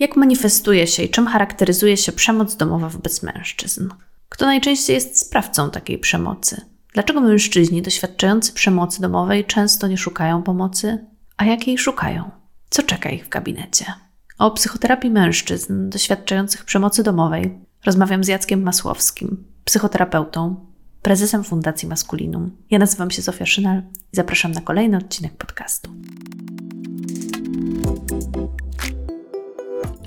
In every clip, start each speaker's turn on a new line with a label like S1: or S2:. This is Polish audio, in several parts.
S1: Jak manifestuje się i czym charakteryzuje się przemoc domowa wobec mężczyzn? Kto najczęściej jest sprawcą takiej przemocy? Dlaczego mężczyźni doświadczający przemocy domowej często nie szukają pomocy, a jakiej szukają? Co czeka ich w gabinecie? O psychoterapii mężczyzn doświadczających przemocy domowej rozmawiam z Jackiem Masłowskim, psychoterapeutą, prezesem Fundacji Maskulinum. Ja nazywam się Zofia Szynal i zapraszam na kolejny odcinek podcastu.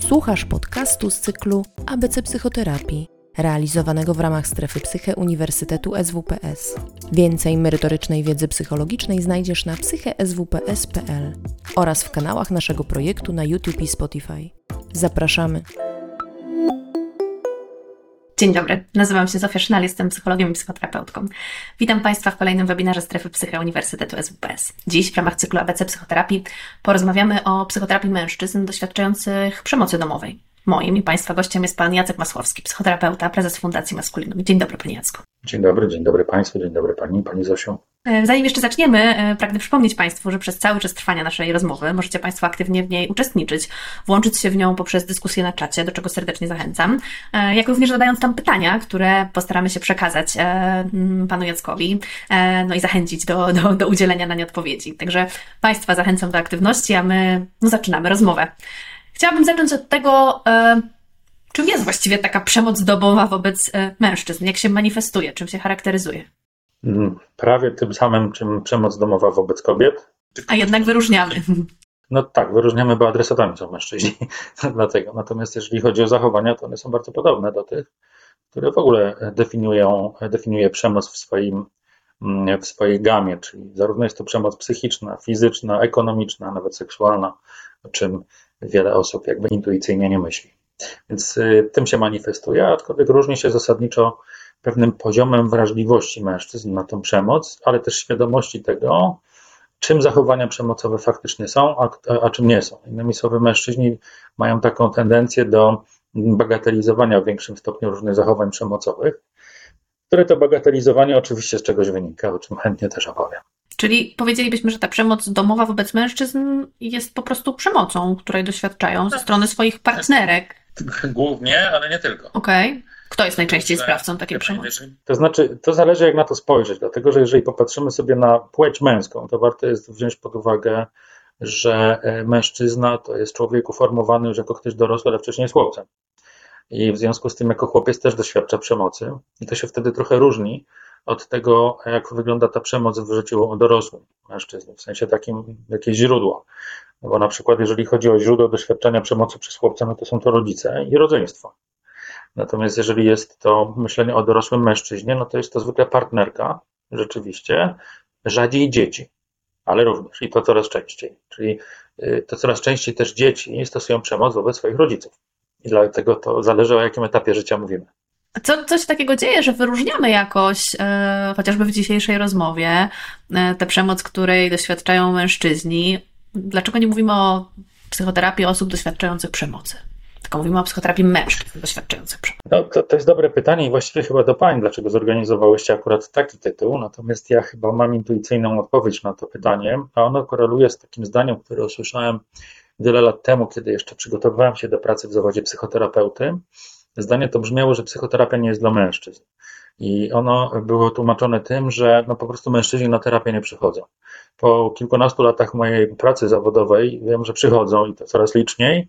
S2: Słuchasz podcastu z cyklu ABC Psychoterapii, realizowanego w ramach strefy Psyche Uniwersytetu SWPS. Więcej merytorycznej wiedzy psychologicznej znajdziesz na psycheswps.pl oraz w kanałach naszego projektu na YouTube i Spotify. Zapraszamy!
S1: Dzień dobry, nazywam się Zofia Sznal, jestem psychologiem i psychoterapeutką. Witam Państwa w kolejnym webinarze Strefy Psyche Uniwersytetu SWPS. Dziś w ramach cyklu ABC Psychoterapii porozmawiamy o psychoterapii mężczyzn doświadczających przemocy domowej. Moim i Państwa gościem jest Pan Jacek Masłowski, psychoterapeuta, prezes Fundacji Maskulinum. Dzień dobry, Panie Jacku.
S3: Dzień dobry, dzień dobry Państwu, dzień dobry Pani, Pani Zosiu.
S1: E, zanim jeszcze zaczniemy, e, pragnę przypomnieć Państwu, że przez cały czas trwania naszej rozmowy możecie Państwo aktywnie w niej uczestniczyć, włączyć się w nią poprzez dyskusję na czacie, do czego serdecznie zachęcam, e, jak również zadając tam pytania, które postaramy się przekazać Panu Jackowi, no i zachęcić do, do, do udzielenia na nie odpowiedzi. Także Państwa zachęcam do aktywności, a my no, zaczynamy rozmowę. Chciałabym zacząć od tego, czym jest właściwie taka przemoc domowa wobec mężczyzn, jak się manifestuje, czym się charakteryzuje.
S3: Mm, prawie tym samym, czym przemoc domowa wobec kobiet.
S1: A jednak wyróżniamy.
S3: No tak, wyróżniamy, bo adresatami są mężczyźni. Dlatego. Natomiast jeżeli chodzi o zachowania, to one są bardzo podobne do tych, które w ogóle definiują, definiuje przemoc w, swoim, mm, w swojej gamie, czyli zarówno jest to przemoc psychiczna, fizyczna, ekonomiczna, nawet seksualna, o czym wiele osób jakby intuicyjnie nie myśli. Więc y, tym się manifestuje, aczkolwiek różni się zasadniczo pewnym poziomem wrażliwości mężczyzn na tą przemoc, ale też świadomości tego, czym zachowania przemocowe faktycznie są, a, a czym nie są. Innymi słowy, mężczyźni mają taką tendencję do bagatelizowania w większym stopniu różnych zachowań przemocowych, które to bagatelizowanie oczywiście z czegoś wynika, o czym chętnie też opowiem.
S1: Czyli powiedzielibyśmy, że ta przemoc domowa wobec mężczyzn jest po prostu przemocą, której doświadczają ze strony swoich partnerek.
S3: Głównie, ale nie tylko.
S1: Okej. Okay. Kto jest najczęściej sprawcą takiej przemocy?
S3: To znaczy, to zależy jak na to spojrzeć, dlatego że jeżeli popatrzymy sobie na płeć męską, to warto jest wziąć pod uwagę, że e, mężczyzna to jest człowiek uformowany już jako ktoś dorosły, ale wcześniej jest chłopcem. I w związku z tym jako chłopiec też doświadcza przemocy i to się wtedy trochę różni od tego, jak wygląda ta przemoc w życiu dorosłym mężczyzny, w sensie takim, jakie źródło. No bo na przykład, jeżeli chodzi o źródło doświadczenia przemocy przez chłopca, no to są to rodzice i rodzeństwo. Natomiast jeżeli jest to myślenie o dorosłym mężczyźnie, no to jest to zwykle partnerka, rzeczywiście, rzadziej dzieci, ale również i to coraz częściej. Czyli y, to coraz częściej też dzieci stosują przemoc wobec swoich rodziców. I dlatego to zależy o jakim etapie życia mówimy.
S1: Co, coś takiego dzieje, że wyróżniamy jakoś, e, chociażby w dzisiejszej rozmowie, e, tę przemoc, której doświadczają mężczyźni. Dlaczego nie mówimy o psychoterapii osób doświadczających przemocy? tylko mówimy o psychoterapii mężczyzn doświadczających przemocy.
S3: No, to, to jest dobre pytanie i właściwie chyba do Pań, dlaczego zorganizowałyście akurat taki tytuł, natomiast ja chyba mam intuicyjną odpowiedź na to pytanie, a ono koreluje z takim zdaniem, które usłyszałem wiele lat temu, kiedy jeszcze przygotowywałem się do pracy w zawodzie psychoterapeuty. Zdanie to brzmiało, że psychoterapia nie jest dla mężczyzn. I ono było tłumaczone tym, że no po prostu mężczyźni na terapię nie przychodzą. Po kilkunastu latach mojej pracy zawodowej wiem, że przychodzą i to coraz liczniej,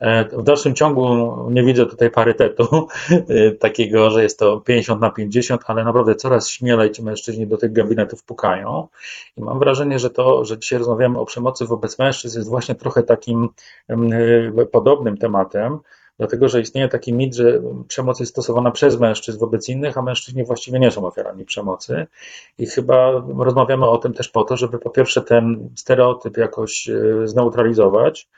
S3: E, w dalszym ciągu nie widzę tutaj parytetu e, takiego, że jest to 50 na 50, ale naprawdę coraz śmielej ci mężczyźni do tych gabinetów pukają. I mam wrażenie, że to, że dzisiaj rozmawiamy o przemocy wobec mężczyzn jest właśnie trochę takim e, podobnym tematem, dlatego że istnieje taki mit, że przemoc jest stosowana przez mężczyzn wobec innych, a mężczyźni właściwie nie są ofiarami przemocy. I chyba rozmawiamy o tym też po to, żeby po pierwsze ten stereotyp jakoś zneutralizować,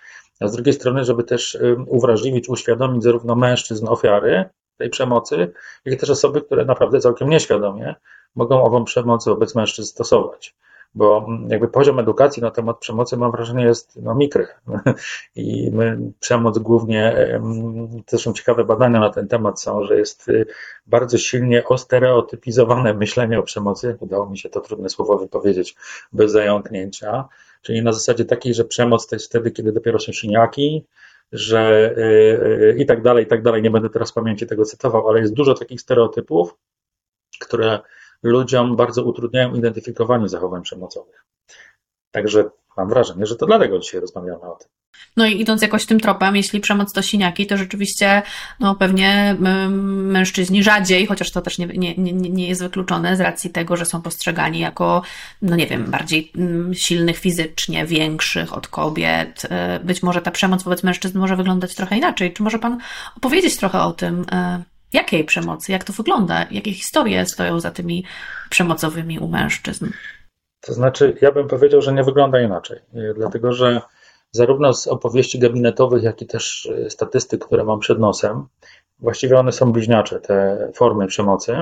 S3: a z drugiej strony, żeby też uwrażliwić, uświadomić zarówno mężczyzn, ofiary tej przemocy, jak i też osoby, które naprawdę całkiem nieświadomie mogą ową przemoc wobec mężczyzn stosować. Bo jakby poziom edukacji na temat przemocy, mam wrażenie, jest no, mikry. I my przemoc głównie, zresztą ciekawe badania na ten temat są, że jest y, bardzo silnie ostereotypizowane myślenie o przemocy. Udało mi się to trudne słowo wypowiedzieć bez zająknięcia Czyli na zasadzie takiej, że przemoc to jest wtedy, kiedy dopiero są siniaki, że yy, i tak dalej, i tak dalej. Nie będę teraz pamięci tego cytował, ale jest dużo takich stereotypów, które ludziom bardzo utrudniają identyfikowanie zachowań przemocowych. Także mam wrażenie, że to dlatego dzisiaj rozmawiamy o tym.
S1: No i idąc jakoś tym tropem, jeśli przemoc to siniaki, to rzeczywiście no, pewnie mężczyźni rzadziej, chociaż to też nie, nie, nie, jest wykluczone z racji tego, że są postrzegani jako, no nie wiem, bardziej silnych fizycznie, większych od kobiet. E, być może ta przemoc wobec mężczyzn może wyglądać trochę inaczej. Czy może Pan opowiedzieć trochę o tym, e, jakiej przemocy, jak to wygląda, jakie historie stoją za tymi przemocowymi u mężczyzn?
S3: To znaczy, ja bym powiedział, że nie wygląda inaczej, e, dlatego że zarówno z opowieści gabinetowych, jak i też e, statystyk, które mam przed nosem, właściwie one są bliźniacze, te formy przemocy.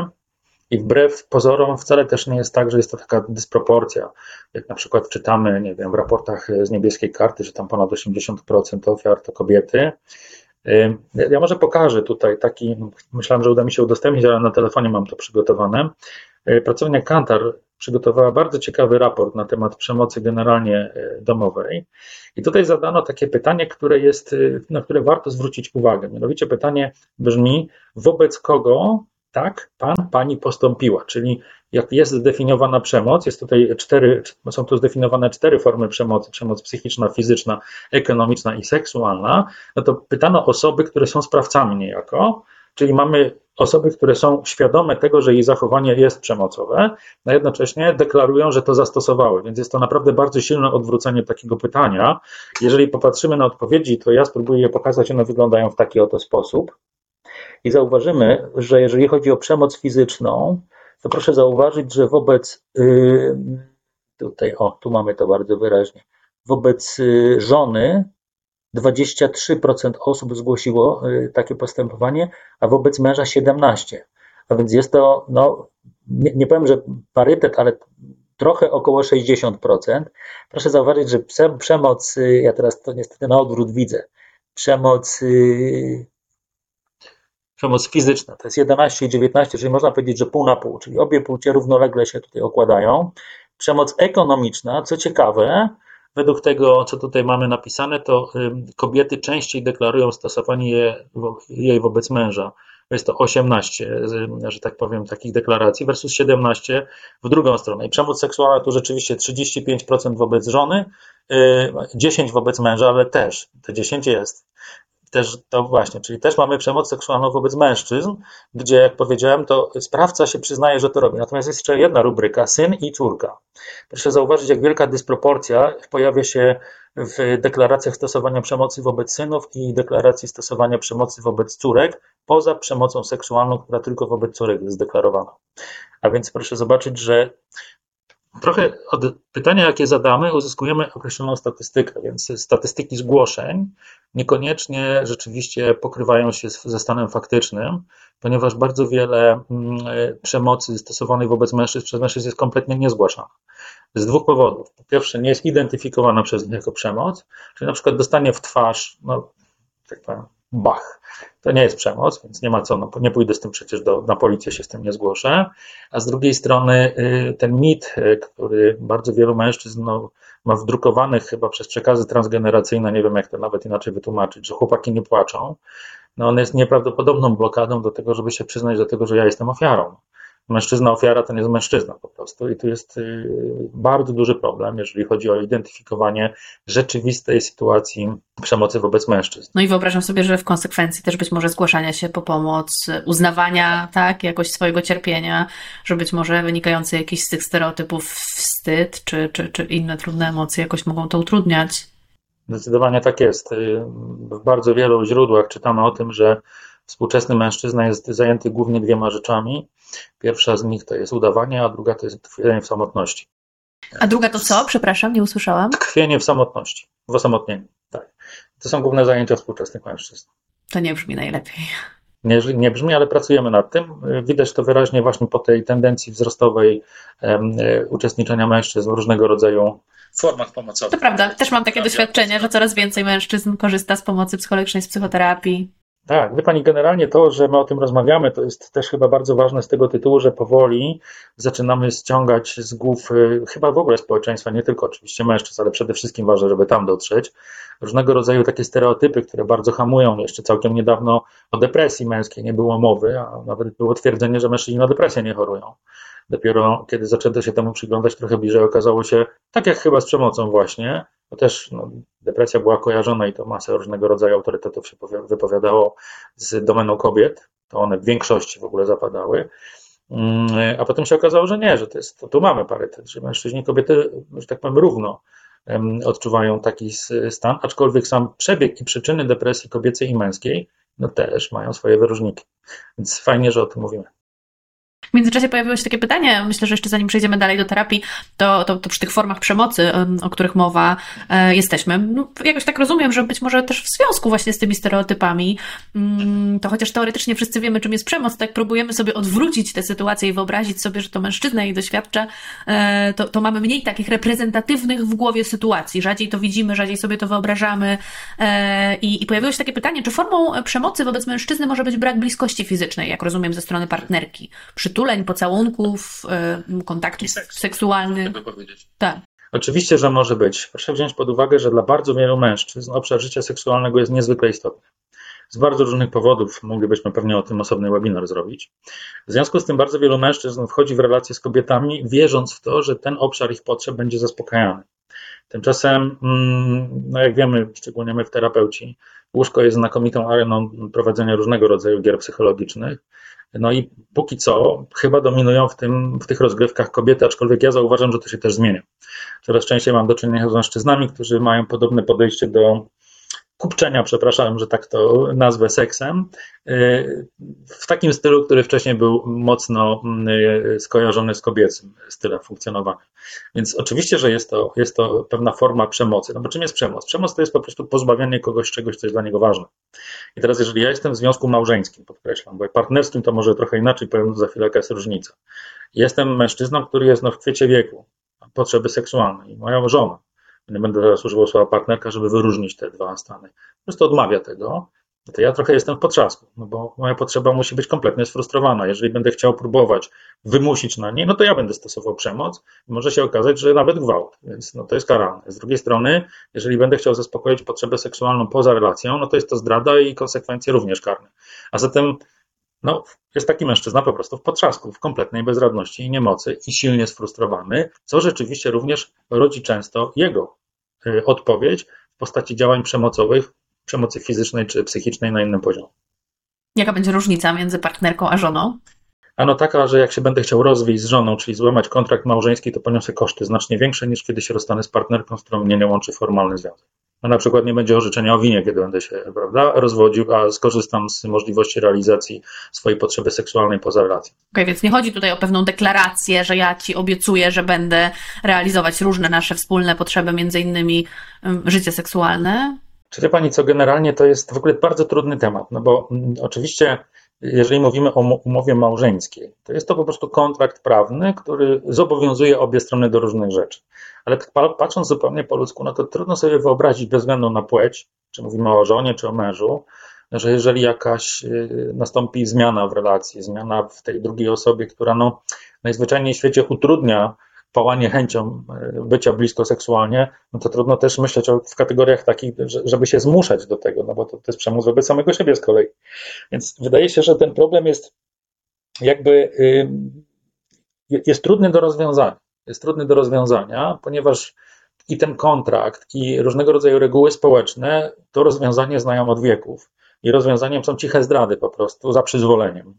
S3: I wbrew pozorom wcale też nie jest tak, że jest to taka dysproporcja. Jak na przykład czytamy, nie wiem, w raportach z niebieskiej karty, że tam ponad 80% ofiar to kobiety. Ja może pokażę tutaj taki, myślałem, że uda mi się udostępnić, ale na telefonie mam to przygotowane. Pracownia Kantar przygotowała bardzo ciekawy raport na temat przemocy generalnie e, domowej. I tutaj zadano takie pytanie, które jest, e, na które warto zwrócić uwagę. Mianowicie pytanie brzmi: wobec kogo tak pan, pani postąpiła? Czyli jak jest zdefiniowana przemoc, jest tutaj cztery, są tu zdefiniowane cztery formy przemocy: przemoc psychiczna, fizyczna, ekonomiczna i seksualna. No to pytano osoby, które są sprawcami niejako. Czyli mamy osoby, które są świadome tego, że jej zachowanie jest przemocowe, a jednocześnie deklarują, że to zastosowały. Więc jest to naprawdę bardzo silne odwrócenie takiego pytania. Jeżeli popatrzymy na odpowiedzi, to ja spróbuję je pokazać, one wyglądają w taki oto sposób. I zauważymy, że jeżeli chodzi o przemoc fizyczną, to proszę zauważyć, że wobec yy, tutaj, o, tu mamy to bardzo wyraźnie, wobec yy, żony 23% osób zgłosiło y, takie postępowanie, a wobec męża 17%. A więc jest to, no, nie, nie powiem, że parytet, ale trochę około 60%. Proszę zauważyć, że przemoc, y, ja teraz to niestety na odwrót widzę, przemoc y, przemoc fizyczna to jest 11 i 19, czyli można powiedzieć, że pół na pół, czyli obie płcie równolegle się tutaj okładają. Przemoc ekonomiczna, co ciekawe, Według tego, co tutaj mamy napisane, to kobiety częściej deklarują stosowanie jej wobec męża. Jest to 18, że tak powiem, takich deklaracji, versus 17 w drugą stronę. I przemoc seksualna to rzeczywiście 35% wobec żony, 10 wobec męża, ale też te 10 jest też to właśnie, czyli też mamy przemoc seksualną wobec mężczyzn, gdzie, jak powiedziałem, to sprawca się przyznaje, że to robi. Natomiast jest jeszcze jedna rubryka, syn i córka. Proszę zauważyć, jak wielka dysproporcja pojawia się w deklaracjach stosowania przemocy wobec synów i deklaracji stosowania przemocy wobec córek, poza przemocą seksualną, która tylko wobec córek jest zdeklarowana. A więc proszę zobaczyć, że trochę od pytania, jakie zadamy, uzyskujemy określoną statystykę, więc statystyki zgłoszeń niekoniecznie rzeczywiście pokrywają się ze stanem faktycznym, ponieważ bardzo wiele mm, przemocy stosowanej wobec mężczyzn przez mężczyzn jest kompletnie niezgłaszana. Z dwóch powodów. Po pierwsze, nie jest identyfikowana przez nich jako przemoc, czyli na przykład dostanie w twarz, no, tak powiem, bach. To nie jest przemoc, więc nie ma co, no, nie pójdę z tym przecież do, na policję, się z tym nie zgłoszę. A z drugiej strony y, ten mit, y, który bardzo wielu mężczyzn no, ma wdrukowanych chyba przez przekazy transgeneracyjne, nie wiem jak to nawet inaczej wytłumaczyć, że chłopaki nie płaczą, no on jest nieprawdopodobną blokadą do tego, żeby się przyznać do tego, że ja jestem ofiarą mężczyzna ofiara to nie jest mężczyzna po prostu. I tu jest y, bardzo duży problem, jeżeli chodzi o identyfikowanie rzeczywistej sytuacji przemocy wobec mężczyzn.
S1: No i wyobrażam sobie, że w konsekwencji też być może zgłaszania się po pomoc, uznawania tak, jakoś swojego cierpienia, że być może wynikający jakiś z tych stereotypów wstyd czy, czy, czy inne trudne emocje jakoś mogą to utrudniać.
S3: Zdecydowanie tak jest. Y, w bardzo wielu źródłach czytamy o tym, że Współczesny mężczyzna jest zajęty głównie dwiema rzeczami. Pierwsza z nich to jest udawanie, a druga to jest tkwienie w samotności.
S1: A druga to co? Przepraszam, nie usłyszałam.
S3: Tkwienie w samotności, w osamotnieniu. Tak. To są główne zajęcia współczesnych mężczyzn.
S1: To nie brzmi najlepiej.
S3: Nie, nie brzmi, ale pracujemy nad tym. Widać to wyraźnie właśnie po tej tendencji wzrostowej um, uczestniczenia mężczyzn w różnego rodzaju formach pomocowych.
S1: To prawda, też mam takie doświadczenie, że coraz więcej mężczyzn korzysta z pomocy psychologicznej, z psychoterapii.
S3: Tak, wie Pani, generalnie to, że my o tym rozmawiamy, to jest też chyba bardzo ważne z tego tytułu, że powoli zaczynamy ściągać z głów y, chyba w ogóle społeczeństwa, nie tylko oczywiście mężczyzn, ale przede wszystkim ważne, żeby tam dotrzeć, różnego rodzaju takie stereotypy, które bardzo hamują. Jeszcze całkiem niedawno o depresji męskiej nie było mowy, a nawet było twierdzenie, że mężczyźni na depresję nie chorują. Dopiero kiedy zaczęto się temu przyglądać trochę bliżej, okazało się, tak jak chyba z przemocą właśnie, to też no, depresja była kojarzona i to masę różnego rodzaju autorytetów się wypowiadało z domeną kobiet, to one w większości w ogóle zapadały. Mm, a potem się okazało, że nie, że to jest, to tu mamy parytet, że mężczyźni i kobiety, że tak powiem, równo odczuwają taki stan, aczkolwiek sam przebieg i przyczyny depresji kobiecej i męskiej no też mają swoje wyróżniki. Więc fajnie, że o tym mówimy.
S1: W międzyczasie pojawiło się takie pytanie, myślę, że jeszcze zanim przejdziemy dalej do terapii, to, to, to przy tych formach przemocy, o których mowa, e, jesteśmy. No, jakoś tak rozumiem, że być może też w związku właśnie z tymi stereotypami, mm, to chociaż teoretycznie wszyscy wiemy, czym jest przemoc, tak próbujemy sobie odwrócić tę sytuację i wyobrazić sobie, że to mężczyzna jej doświadcza, e, to, to mamy mniej takich reprezentatywnych w głowie sytuacji. Rzadziej to widzimy, rzadziej sobie to wyobrażamy. E, I, i pojawiło się takie pytanie, czy formą przemocy wobec mężczyzny może być brak bliskości fizycznej, jak rozumiem, ze strony partnerki? Przytulenia przytuleń, pocałunków, y, kontaktów seks, seksualnych.
S3: Tak. Oczywiście, że może być. Proszę wziąć pod uwagę, że dla bardzo wielu mężczyzn obszar życia seksualnego jest niezwykle istotny. Z bardzo różnych powodów moglibyśmy pewnie o tym osobny webinar zrobić. W związku z tym bardzo wielu mężczyzn wchodzi w relacje z kobietami, wierząc w to, że ten obszar ich potrzeb będzie zaspokajany. Tymczasem, mm, no jak wiemy, szczególnie my w terapeuci, łóżko jest znakomitą areną prowadzenia różnego rodzaju gier psychologicznych. No i póki co chyba dominują w, tym, w tych rozgrywkach kobiety, aczkolwiek ja zauważam, że to się też zmienia. Coraz częściej mam do czynienia z mężczyznami, którzy mają podobne podejście do kupczenia, przepraszam, że tak to nazwę seksem, y, w takim stylu, który wcześniej był mocno y, skojarzony z kobiecym stylem funkcjonowania. Więc oczywiście, że jest to, jest to pewna forma przemocy. No bo czym jest przemoc? Przemoc to jest po prostu pozbawianie kogoś czegoś, co jest dla niego ważne. I teraz, jeżeli ja jestem w związku małżeńskim, podkreślam, bo partnerskim to może trochę inaczej, powiem za chwilę, jaka jest różnica. Jestem mężczyzną, który jest no, w kwiecie wieku, potrzeby seksualne i moja żona nie będę teraz używał słowa partnerka, żeby wyróżnić te dwa stany. Po prostu odmawia tego, to ja trochę jestem w potrzasku, no bo moja potrzeba musi być kompletnie sfrustrowana. Jeżeli będę chciał próbować wymusić na niej, no to ja będę stosował przemoc może się okazać, że nawet gwałt, więc no to jest karalne. Z drugiej strony, jeżeli będę chciał zaspokoić potrzebę seksualną poza relacją, no to jest to zdrada i konsekwencje również karne. A zatem no, jest taki mężczyzna po prostu w potrzasku, w kompletnej bezradności i niemocy i silnie sfrustrowany, co rzeczywiście również rodzi często jego y, odpowiedź w postaci działań przemocowych, przemocy fizycznej czy psychicznej na innym poziomie.
S1: Jaka będzie różnica między partnerką a żoną?
S3: Ano taka, że jak się będę chciał rozwijać z żoną, czyli złamać kontrakt małżeński, to poniosę koszty znacznie większe niż kiedy się rozstanę z partnerką, z którą mnie nie łączy formalny związek. No na przykład nie będzie orzeczenia o winie, kiedy będę się prawda, rozwodził, a skorzystam z możliwości realizacji swojej potrzeby seksualnej poza relacją. Okej,
S1: okay, więc nie chodzi tutaj o pewną deklarację, że ja ci obiecuję, że będę realizować różne nasze wspólne potrzeby, między innymi życie seksualne.
S3: Czy wie Pani co, generalnie to jest w ogóle bardzo trudny temat, no bo mm, oczywiście jeżeli mówimy o umowie małżeńskiej, to jest to po prostu kontrakt prawny, który zobowiązuje obie strony do różnych rzeczy. Ale tak patrząc zupełnie po ludzku, no to trudno sobie wyobrazić bez względu na płeć, czy mówimy o żonie, czy o mężu, że jeżeli jakaś y, nastąpi zmiana w relacji, zmiana w tej drugiej osobie, która no, najzwyczajniej w świecie utrudnia pałanie chęcią y, bycia blisko seksualnie, no to trudno też myśleć o, w kategoriach takich, żeby się zmuszać do tego, no bo to, to jest przemoc wobec samego siebie z kolei. Więc wydaje się, że ten problem jest jakby y, jest trudny do rozwiązania jest trudny do rozwiązania, ponieważ i ten kontrakt, i różnego rodzaju reguły społeczne to rozwiązanie znają od wieków. I rozwiązaniem są ciche zdrady po prostu, za przyzwoleniem.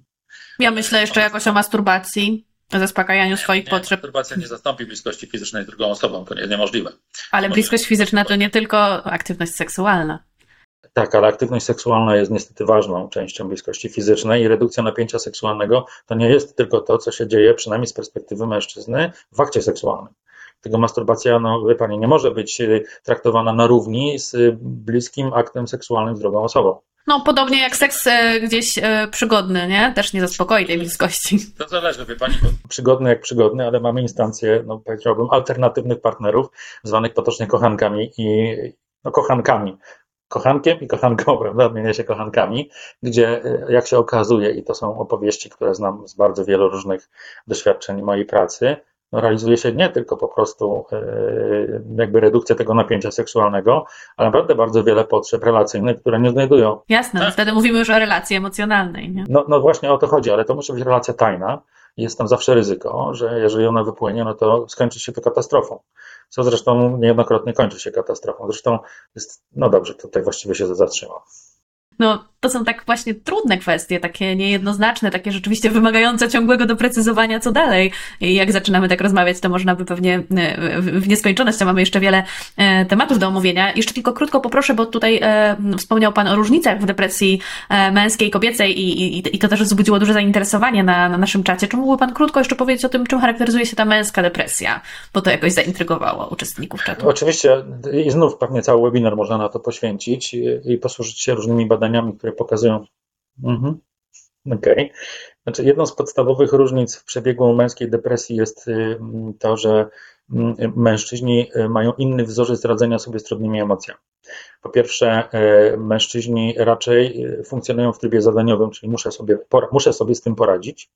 S1: Ja myślę jeszcze jakoś o masturbacji, o zaspokajaniu swoich
S3: nie,
S1: potrzeb.
S3: Masturbacja nie zastąpi bliskości fizycznej z drugą osobą, to jest niemożliwe.
S1: Ale bliskość fizyczna to nie tylko aktywność seksualna.
S3: Tak, ale aktywność seksualna jest niestety ważną częścią bliskości fizycznej i redukcja napięcia seksualnego to nie jest tylko to, co się dzieje, przynajmniej z perspektywy mężczyzny, w akcie seksualnym. Tego masturbacja, no wie pani, nie może być y, traktowana na równi z bliskim aktem seksualnym z drugą osobą.
S1: No, podobnie jak seks e, gdzieś przygodny, nie? Też nie zaspokoi tej bliskości.
S3: To zależy, wie pani. Przygodny jak przygodny, ale mamy instancje, no powiedziałbym, alternatywnych partnerów, zwanych potocznie kochankami i no, kochankami kochankiem i kochanką, prawda? Odmienia się kochankami, gdzie jak się okazuje, i to są opowieści, które znam z bardzo wielu różnych doświadczeń mojej pracy, no, realizuje się nie tylko po prostu e, jakby redukcja tego napięcia seksualnego, ale naprawdę bardzo wiele potrzeb relacyjnych, które nie znajdują.
S1: Jasne, tak? wtedy mówimy już o relacji emocjonalnej. Nie?
S3: No, no właśnie o to chodzi, ale to musi być relacja tajna. Jest tam zawsze ryzyko, że jeżeli ona wypłynie, no to skończy się to katastrofą. Co zresztą niejednokrotnie kończy się katastrofą. Zresztą jest, no dobrze, tutaj właściwie się zatrzymam.
S1: No, to są tak właśnie trudne kwestie, takie niejednoznaczne, takie rzeczywiście wymagające ciągłego doprecyzowania, co dalej. I jak zaczynamy tak rozmawiać, to można by pewnie e, w nieskończoność, a mamy jeszcze wiele e, tematów do omówienia. Jeszcze tylko krótko poproszę, bo tutaj e, wspomniał Pan o różnicach w depresji męskiej, kobiecej i, i, i to też wzbudziło duże zainteresowanie na, na naszym czacie. Czy mógłby Pan krótko jeszcze powiedzieć o tym, czym charakteryzuje się ta męska depresja? Bo to jakoś zaintrygowało uczestników czatu.
S3: Oczywiście i znów pewnie cały webinar można na to poświęcić i posłużyć się różnymi badaniami, które pokazują. Mhm. Okay. Znaczy, jedną z podstawowych różnic w przebiegu męskiej depresji jest y, to, że mm, mężczyźni y, mają inny wzorzec radzenia sobie z trudnymi emocjami. Po pierwsze, y, mężczyźni raczej funkcjonują w trybie zadaniowym, czyli muszę sobie, muszę sobie z tym poradzić,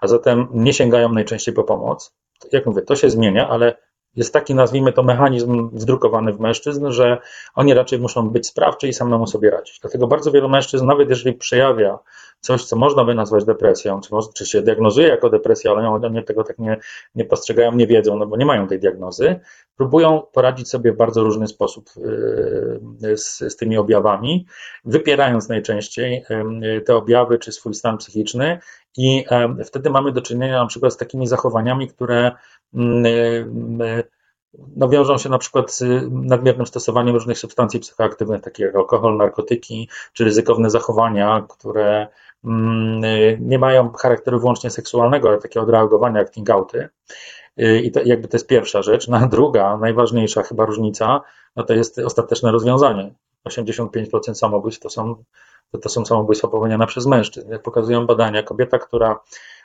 S3: a zatem nie sięgają najczęściej po pomoc. Jak mówię, to się zmienia, ale jest taki, nazwijmy to, mechanizm wdrukowany w mężczyzn, że oni raczej muszą być sprawczy i samemu sobie radzić. Dlatego bardzo wielu mężczyzn, nawet jeżeli przejawia coś, co można by nazwać depresją, czy, może, czy się diagnozuje jako depresja, ale oni tego tak nie, nie postrzegają, nie wiedzą, no bo nie mają tej diagnozy, próbują poradzić sobie w bardzo różny sposób yy, z, z tymi objawami, wypierając najczęściej yy, te objawy czy swój stan psychiczny i yy, wtedy mamy do czynienia na przykład z takimi zachowaniami, które no, wiążą się na przykład z nadmiernym stosowaniem różnych substancji psychoaktywnych, takich jak alkohol, narkotyki, czy ryzykowne zachowania, które nie mają charakteru wyłącznie seksualnego, ale takie odreagowania jak tingouty. I to jakby to jest pierwsza rzecz. Na druga, najważniejsza chyba różnica, no to jest ostateczne rozwiązanie. 85% samobójstw to są, to są samobójstwa popełniane przez mężczyzn. Jak pokazują badania, kobieta, która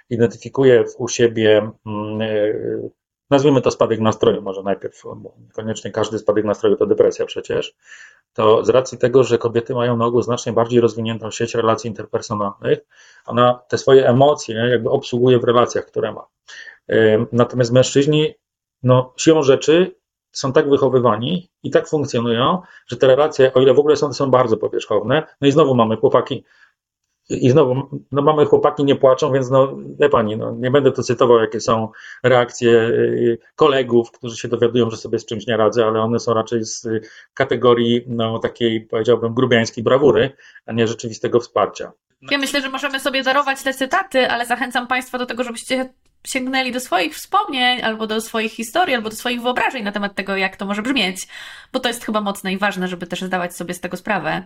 S3: identyfikuje u siebie mm, nazwijmy to spadek nastroju, może najpierw, bo niekoniecznie każdy spadek nastroju to depresja przecież, to z racji tego, że kobiety mają na ogół znacznie bardziej rozwiniętą sieć relacji interpersonalnych, ona te swoje emocje jakby obsługuje w relacjach, które ma. Natomiast mężczyźni, no, siłą rzeczy są tak wychowywani i tak funkcjonują, że te relacje, o ile w ogóle są, są bardzo powierzchowne, no i znowu mamy chłopaki, i znowu, no mamy chłopaki nie płaczą, więc no, wie pani, no, nie będę tu cytował, jakie są reakcje y, kolegów, którzy się dowiadują, że sobie z czymś nie radzę, ale one są raczej z kategorii, no, takiej, powiedziałbym, grubiańskiej brawury, a nie rzeczywistego wsparcia.
S1: Ja myślę, że możemy sobie darować te cytaty, ale zachęcam Państwa do tego, żebyście sięgnęli do swoich wspomnień, albo do swoich historii, albo do swoich wyobrażeń na temat tego, jak to może brzmieć, bo to jest chyba mocne i ważne, żeby też zdawać sobie z tego sprawę,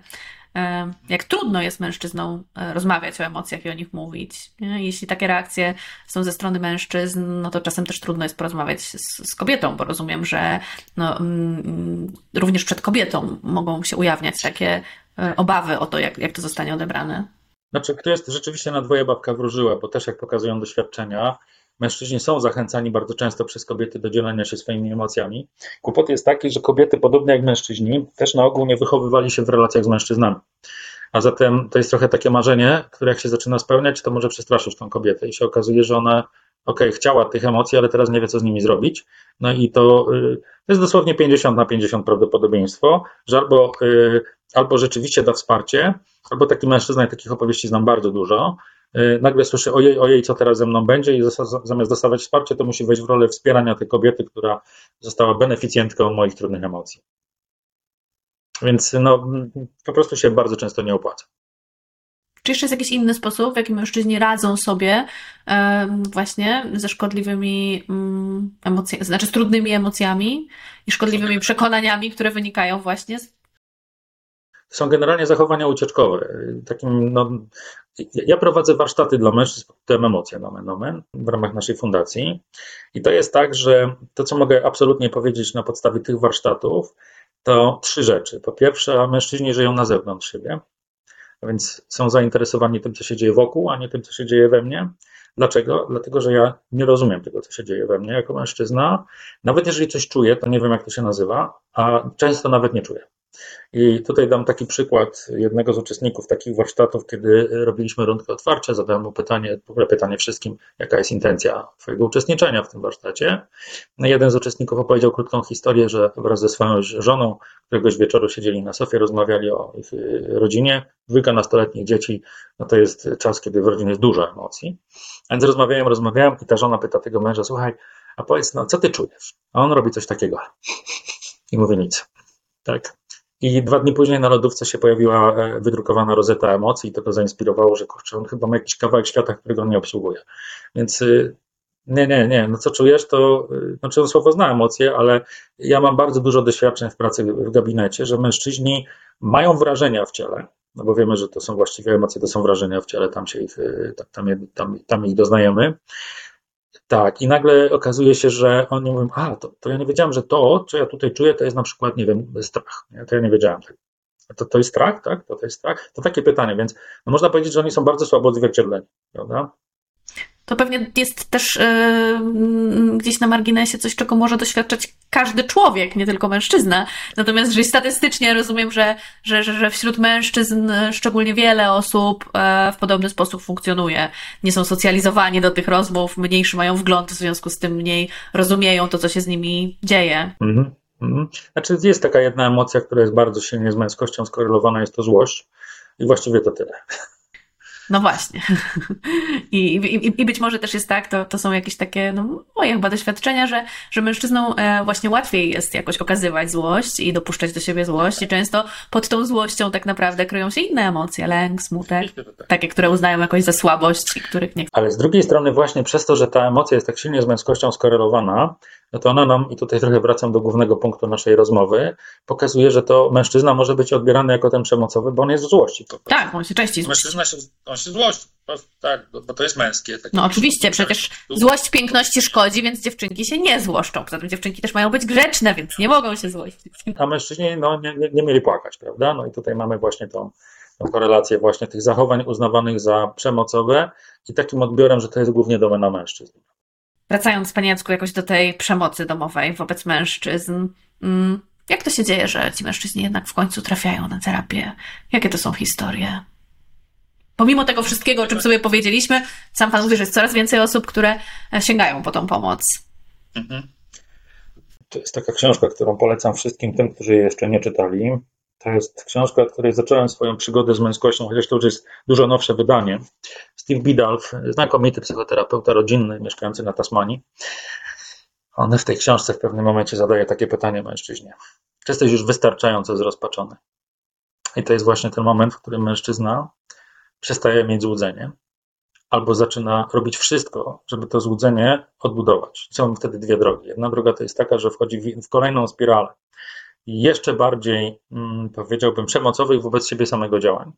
S1: jak trudno jest mężczyznom e, rozmawiać o emocjach i o nich mówić. Jeśli takie reakcje są ze strony mężczyzn, no to czasem też trudno jest porozmawiać z, z kobietą, bo rozumiem, że no, mm, również przed kobietą mogą się ujawniać takie e, obawy o to, jak, jak to zostanie odebrane.
S3: Znaczy, to jest rzeczywiście na dwoje babka wróżyła, bo też jak pokazują doświadczenia, Mężczyźni są zachęcani bardzo często przez kobiety do dzielenia się swoimi emocjami. Kłopot jest taki, że kobiety, podobnie jak mężczyźni, też na ogół nie wychowywali się w relacjach z mężczyznami. A zatem to jest trochę takie marzenie, które jak się zaczyna spełniać, to może przestraszyć tą kobietę i się okazuje, że ona ok, chciała tych emocji, ale teraz nie wie, co z nimi zrobić. No i to, y, to jest dosłownie 50 na 50 prawdopodobieństwo, że albo, y, albo rzeczywiście da wsparcie, albo taki mężczyzna, i takich opowieści znam bardzo dużo, nagle słyszy, ojej, ojej, co teraz ze mną będzie i zamiast dostawać wsparcie, to musi wejść w rolę wspierania tej kobiety, która została beneficjentką moich trudnych emocji. Więc no, po prostu się bardzo często nie opłaca.
S1: Czy jeszcze jest jakiś inny sposób, w jaki mężczyźni radzą sobie właśnie ze szkodliwymi mm, emocjami, znaczy z trudnymi emocjami i szkodliwymi przekonaniami, które wynikają właśnie z
S3: są generalnie zachowania ucieczkowe. Takim, no, ja prowadzę warsztaty dla mężczyzn pod tytułem Emocje Nomen Nomen w ramach naszej fundacji. I to jest tak, że to, co mogę absolutnie powiedzieć na podstawie tych warsztatów, to trzy rzeczy. Po pierwsze, mężczyźni żyją na zewnątrz siebie, więc są zainteresowani tym, co się dzieje wokół, a nie tym, co się dzieje we mnie. Dlaczego? Dlatego, że ja nie rozumiem tego, co się dzieje we mnie jako mężczyzna. Nawet jeżeli coś czuję, to nie wiem, jak to się nazywa, a często nawet nie czuję. I tutaj dam taki przykład jednego z uczestników takich warsztatów, kiedy robiliśmy rundkę otwarcia, zadałem mu pytanie, w ogóle pytanie wszystkim, jaka jest intencja Twojego uczestniczenia w tym warsztacie. No jeden z uczestników opowiedział krótką historię, że wraz ze swoją żoną któregoś wieczoru siedzieli na sofie, rozmawiali o ich y, rodzinie, dwójka nastoletnich dzieci, no to jest czas, kiedy w rodzinie jest dużo emocji. Więc rozmawiają, rozmawiają i ta żona pyta tego męża, słuchaj, a powiedz, no co ty czujesz? A on robi coś takiego i mówi nic. Tak. I dwa dni później na lodówce się pojawiła e, wydrukowana rozeta emocji i to go zainspirowało, że kurczę, on chyba ma jakiś kawałek świata, którego on nie obsługuje. Więc y, nie, nie, nie, no co czujesz, to y, znaczy on słowo zna emocje, ale ja mam bardzo dużo doświadczeń w pracy w gabinecie, że mężczyźni mają wrażenia w ciele, no bo wiemy, że to są właściwie emocje, to są wrażenia w ciele, tam się ich, y, tam, tam, tam ich doznajemy. Tak, i nagle okazuje się, że oni mówią, a, to, to ja nie wiedziałem, że to, co ja tutaj czuję, to jest na przykład, nie wiem, strach. To ja nie wiedziałem. To, to jest strach, tak? To, to jest strach? To takie pytanie, więc no można powiedzieć, że oni są bardzo słabo odzwierciedleni, prawda?
S1: To pewnie jest też yy, gdzieś na marginesie coś, czego może doświadczać każdy człowiek, nie tylko mężczyzna. Natomiast, że statystycznie rozumiem, że, że, że wśród mężczyzn szczególnie wiele osób e, w podobny sposób funkcjonuje. Nie są socjalizowani do tych rozmów, mniejszy mają wgląd, w związku z tym mniej rozumieją to, co się z nimi dzieje. Mhm.
S3: Mhm. Znaczy, jest taka jedna emocja, która jest bardzo silnie z męskością skorelowana, jest to złość. I właściwie to tyle.
S1: No właśnie. I, i, I być może też jest tak, to, to są jakieś takie, no moje chyba doświadczenia, że, że mężczyznom e, właśnie łatwiej jest jakoś okazywać złość i dopuszczać do siebie złość i często pod tą złością tak naprawdę kryją się inne emocje, lęk, smutek, takie, które uznają jakoś za słabość i których nie chcą.
S3: Ale z drugiej strony właśnie przez to, że ta emocja jest tak silnie z męskością skorelowana, no to ona nam, i tutaj trochę wracam do głównego punktu naszej rozmowy, pokazuje, że to mężczyzna może być odbierany jako ten przemocowy, bo on jest w złości.
S1: Tak, on się częściej złości.
S3: Mężczyzna się, on się złości, tak, bo to jest męskie.
S1: No oczywiście, przecież złość piękności szkodzi, więc dziewczynki się nie złoszczą. Poza tym dziewczynki też mają być grzeczne, więc nie mogą się złościć.
S3: A mężczyźni no, nie, nie, nie mieli płakać, prawda? No i tutaj mamy właśnie tą, tą korelację właśnie tych zachowań uznawanych za przemocowe i takim odbiorem, że to jest głównie domena mężczyzn.
S1: Wracając, Panie Jacku, jakoś do tej przemocy domowej wobec mężczyzn. Mm, jak to się dzieje, że ci mężczyźni jednak w końcu trafiają na terapię? Jakie to są historie? Pomimo tego wszystkiego, o czym sobie powiedzieliśmy, sam Pan mówi, że jest coraz więcej osób, które e, sięgają po tą pomoc. Mhm.
S3: To jest taka książka, którą polecam wszystkim tym, którzy jej jeszcze nie czytali. To jest książka, od której zacząłem swoją przygodę z męskością, chociaż to już jest dużo nowsze wydanie. Steve Bidalf, znakomity psychoterapeuta rodzinny, mieszkający na Tasmanii. On w tej książce w pewnym momencie zadaje takie pytanie mężczyźnie. Czy jesteś już wystarczająco zrozpaczony? I to jest właśnie ten moment, w którym mężczyzna przestaje mieć złudzenie, albo zaczyna robić wszystko, żeby to złudzenie odbudować. Są wtedy dwie drogi. Jedna droga to jest taka, że wchodzi w kolejną spiralę jeszcze bardziej, mm, powiedziałbym, przemocowych wobec siebie samego działań.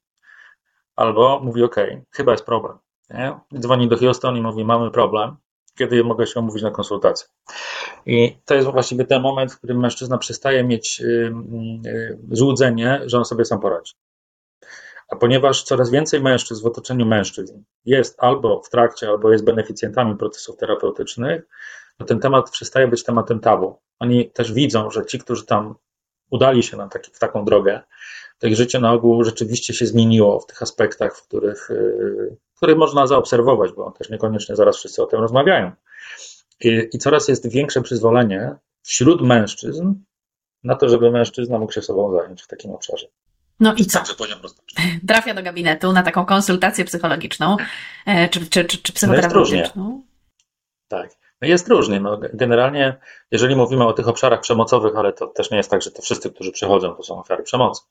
S3: Albo mówi, OK, chyba jest problem. Nie? Dzwoni do Houston i mówi, mamy problem, kiedy mogę się umówić na konsultację. I to jest właściwie ten moment, w którym mężczyzna przestaje mieć y, y, złudzenie, że on sobie sam poradzi. A ponieważ coraz więcej mężczyzn w otoczeniu mężczyzn jest albo w trakcie, albo jest beneficjentami procesów terapeutycznych, to ten temat przestaje być tematem tabu. Oni też widzą, że ci, którzy tam udali się na taki, w taką drogę, to ich życie na ogół rzeczywiście się zmieniło w tych aspektach, w których, y, w których można zaobserwować, bo też niekoniecznie zaraz wszyscy o tym rozmawiają. I, I coraz jest większe przyzwolenie wśród mężczyzn na to, żeby mężczyzna mógł się sobą zająć w takim obszarze.
S1: No i co? Trafia do gabinetu na taką konsultację psychologiczną e, czy, czy, czy, czy psychoterapeutyczną.
S3: Tak. No jest różnie. No, generalnie, jeżeli mówimy o tych obszarach przemocowych, ale to też nie jest tak, że to wszyscy, którzy przychodzą, to są ofiary przemocy,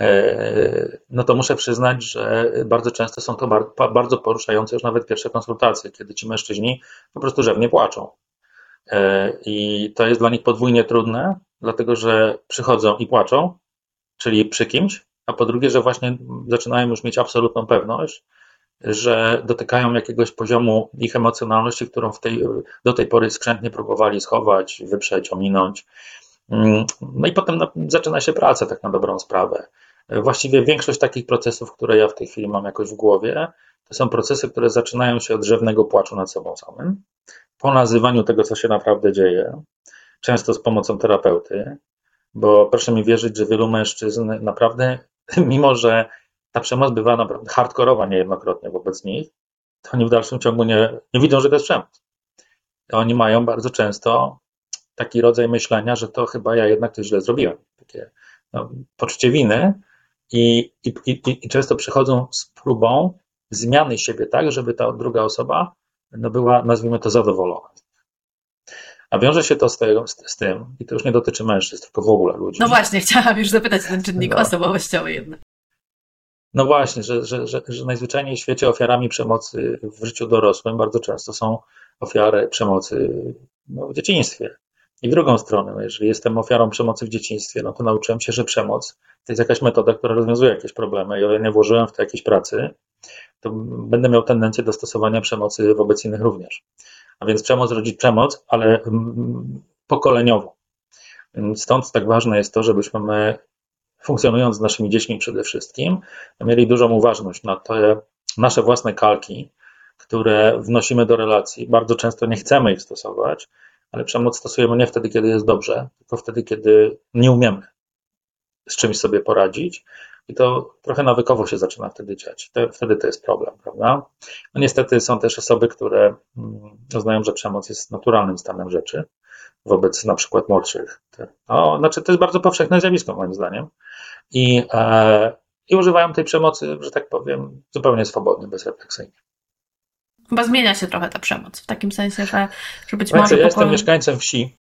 S3: e, no to muszę przyznać, że bardzo często są to bardzo poruszające już nawet pierwsze konsultacje, kiedy ci mężczyźni po prostu rzewnie płaczą. E, I to jest dla nich podwójnie trudne, dlatego że przychodzą i płaczą, czyli przy kimś, a po drugie, że właśnie zaczynają już mieć absolutną pewność, że dotykają jakiegoś poziomu ich emocjonalności, którą tej, do tej pory skrzętnie próbowali schować, wyprzeć, ominąć. Mm, no i potem zaczyna się praca, tak na dobrą sprawę. Właściwie większość takich procesów, które ja w tej chwili mam jakoś w głowie, to są procesy, które zaczynają się od drzewnego płaczu nad sobą samym, po nazywaniu tego, co się naprawdę dzieje, często z pomocą terapeuty, bo proszę mi wierzyć, że wielu mężczyzn naprawdę, mimo że ta przemoc bywa naprawdę hardkorowa niejednokrotnie wobec nich, to oni w dalszym ciągu nie, nie widzą, że to jest przemoc. Oni mają bardzo często taki rodzaj myślenia, że to chyba ja jednak coś źle zrobiłem. Takie no, poczucie winy i, i, i, i często przychodzą z próbą zmiany siebie tak, żeby ta druga osoba no, była, nazwijmy to, zadowolona. A wiąże się to z, tego, z, z, tym, i to już nie dotyczy mężczyzn, tylko w ogóle ludzi.
S1: No właśnie, chciałam już zapytać ten czynnik no. osobowościowy jednak.
S3: No właśnie, że, że, że, że najzwyczajniej w świecie ofiarami przemocy w życiu dorosłym bardzo często są ofiary przemocy no, w dzieciństwie. I w drugą stronę, jeżeli jestem ofiarą przemocy w dzieciństwie, no to nauczyłem się, że przemoc to jest jakaś metoda, która rozwiązuje jakieś problemy i o ile nie włożyłem w to jakiejś pracy, to będę miał tendencję do stosowania przemocy wobec innych również. A więc przemoc rodzi przemoc, ale mm, pokoleniowo. Stąd tak ważne jest to, żebyśmy my, funkcjonując z naszymi dziećmi przede wszystkim, mieli dużą uważność na te nasze własne kalki, które wnosimy do relacji. Bardzo często nie chcemy ich stosować, ale przemoc stosujemy nie wtedy, kiedy jest dobrze, tylko wtedy, kiedy nie umiemy z czymś sobie poradzić. I to trochę nawykowo się zaczyna wtedy dziać. wtedy to jest problem, prawda? No niestety są też osoby, które mm, uznają, że przemoc jest naturalnym stanem rzeczy wobec na przykład młodszych. No, znaczy, to jest bardzo powszechne zjawisko, moim zdaniem. I, e, I używają tej przemocy, że tak powiem, zupełnie swobodnie, bezrefleksyjnie.
S1: Chyba zmienia się trochę ta przemoc, w takim sensie, że, że być
S3: Słuchajcie,
S1: może...
S3: Ja jestem mieszkańcem wsi,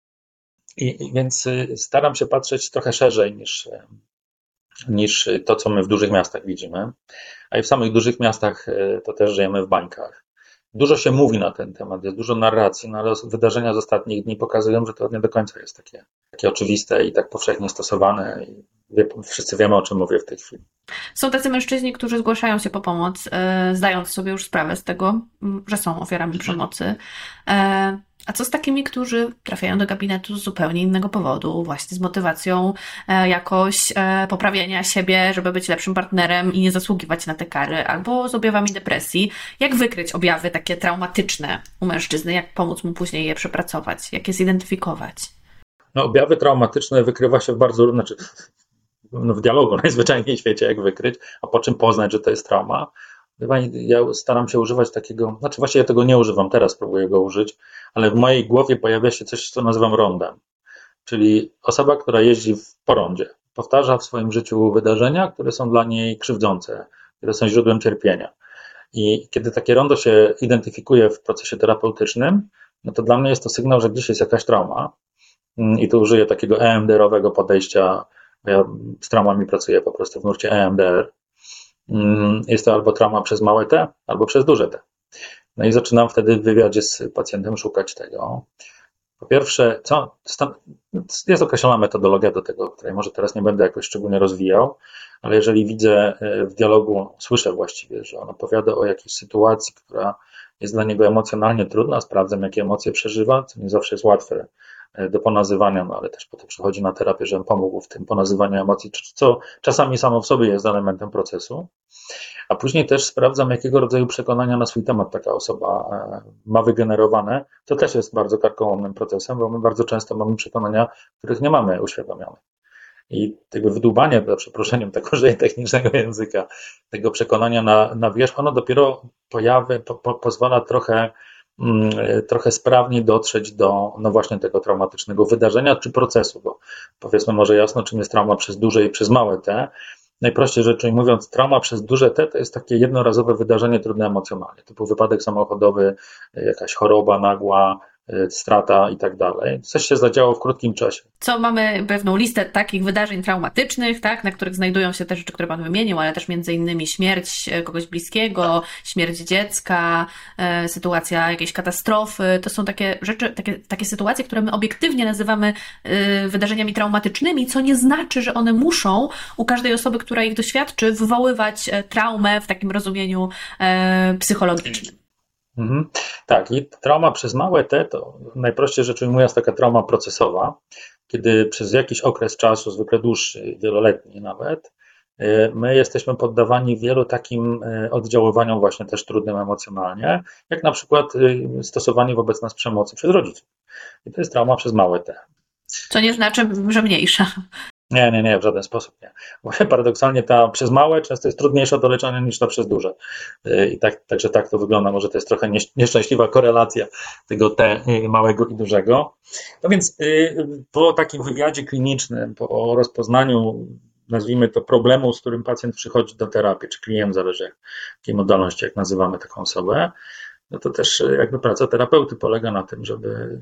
S3: i, więc y, staram się patrzeć trochę szerzej niż, niż to, co my w dużych miastach widzimy. A i w samych dużych miastach y, to też żyjemy w bańkach. Dużo się mówi na ten temat, jest dużo narracji, no ale wydarzenia z ostatnich dni pokazują, że to nie do końca jest takie, takie oczywiste i tak powszechnie stosowane. I wie, wszyscy wiemy, o czym mówię w tej chwili.
S1: Są tacy mężczyźni, którzy zgłaszają się po pomoc, e, zdając sobie już sprawę z tego, że są ofiarami przemocy. E, a co z takimi, którzy trafiają do gabinetu z zupełnie innego powodu, właśnie z motywacją e, jakoś poprawienia siebie, żeby być lepszym partnerem i nie zasługiwać na te kary, albo z objawami depresji? Jak wykryć objawy takie traumatyczne u mężczyzny? Jak pomóc mu później je przepracować? Jak je zidentyfikować?
S3: No, objawy traumatyczne wykrywa się w bardzo, znaczy no, w dialogu najzwyczajniej w świecie, jak wykryć, a po czym poznać, że to jest trauma. Ja staram się używać takiego, znaczy właśnie ja tego nie używam, teraz próbuję go użyć, ale w mojej głowie pojawia się coś, co nazywam rondem. Czyli osoba, która jeździ po rondzie, powtarza w swoim życiu wydarzenia, które są dla niej krzywdzące, które są źródłem cierpienia. I kiedy takie rondo się identyfikuje w procesie terapeutycznym, no to dla mnie jest to sygnał, że gdzieś jest jakaś trauma. I tu użyję takiego EMDR-owego podejścia. Ja z traumami pracuję po prostu w nurcie EMDR. Mm, jest to albo trauma przez małe T, albo przez duże T. No i zaczynam wtedy w wywiadzie z pacjentem szukać tego. Po pierwsze, co, jest określona metodologia do tego, której może teraz nie będę jakoś szczególnie rozwijał, ale jeżeli widzę e, w dialogu, słyszę właściwie, że on opowiada o jakiejś sytuacji, która jest dla niego emocjonalnie trudna, sprawdzam, jakie emocje przeżywa, co nie zawsze jest łatwe do ponazywania, no ale też potem przychodzi na terapię, żebym pomógł w tym ponazywaniu emocji, co czasami samo w sobie jest elementem procesu. A później też sprawdzam, jakiego rodzaju przekonania na swój temat taka osoba e, ma wygenerowane. To też jest bardzo karkołomnym procesem, bo my bardzo często mamy przekonania, których nie mamy uświadomionych. I tego wydłubanie, za przeproszeniem tak użyję technicznego języka, tego przekonania na, na wierzch, ono dopiero pojawy, po, po, pozwala trochę, trochę sprawniej dotrzeć do no właśnie tego traumatycznego wydarzenia czy procesu, bo powiedzmy może jasno, czym jest trauma przez duże i przez małe T, najprościej rzecz mówiąc, trauma przez duże T to jest takie jednorazowe wydarzenie trudne emocjonalnie, typu wypadek samochodowy, jakaś choroba nagła, strata i tak dalej. Coś się zadziało w krótkim czasie.
S1: Co mamy pewną listę takich wydarzeń traumatycznych, tak, na których znajdują się te rzeczy, które Pan wymienił, ale też między innymi śmierć e, kogoś bliskiego, śmierć dziecka, e, sytuacja jakiejś katastrofy. To są takie rzeczy, takie, takie sytuacje, które my obiektywnie nazywamy e, wydarzeniami traumatycznymi, co nie znaczy, że one muszą u każdej osoby, która ich doświadczy, wywoływać traumę w takim rozumieniu psychologicznym.
S3: Mhm. Tak, i trauma przez małe T to najprościej rzecz ujmując taka trauma procesowa, kiedy przez jakiś okres czasu, zwykle dłuższy, wieloletni nawet, y, my jesteśmy poddawani wielu takim y, oddziaływaniom właśnie też trudnym emocjonalnie, jak na przykład y, stosowanie wobec nas przemocy przez rodziców. I to jest trauma przez małe T.
S1: Co nie znaczy, że mniejsza.
S3: Nie, nie, nie, w żaden sposób nie. Bo paradoksalnie ta przez małe często jest trudniejsza do leczenia niż ta przez duże. Y, I tak, także tak to wygląda. Może to jest trochę nieszczęśliwa korelacja tego T y, małego i dużego. No więc y, po takim wywiadzie klinicznym, po rozpoznaniu nazwijmy to problemu, z którym pacjent przychodzi do terapii, czy klient, zależy jak, jakiej modalności, jak nazywamy taką osobę, no to też jakby praca terapeuty polega na tym, żeby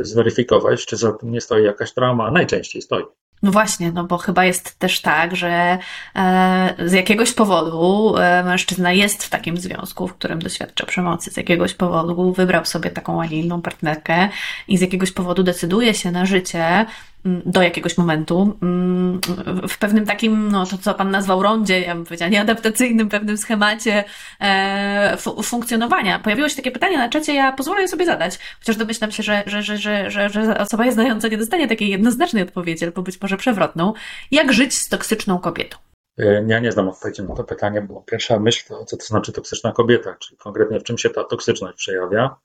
S3: zweryfikować, czy za tym nie stoi jakaś trauma, najczęściej stoi.
S1: No właśnie, no bo chyba jest też tak, że e, z jakiegoś powodu e, mężczyzna jest w takim związku, w którym doświadcza przemocy. Z jakiegoś powodu wybrał sobie taką, a nie inną partnerkę i z jakiegoś powodu decyduje się na życie do jakiegoś momentu mm, w pewnym takim, no to co Pan nazwał rondzie, ja bym powiedziała, nieadaptacyjnym pewnym schemacie e, funkcjonowania. Pojawiło się takie pytanie na czacie, ja pozwolę sobie zadać, chociaż domyślam się, że, że, że, że, że, że osoba je znająca nie dostanie takiej jednoznacznej odpowiedzi, albo być może przewrotną. Jak żyć z toksyczną kobietą?
S3: E, ja nie znam odpowiedzi na to pytanie, bo pierwsza myśl to, co to znaczy toksyczna kobieta, czyli konkretnie w czym się ta toksyczność przejawia.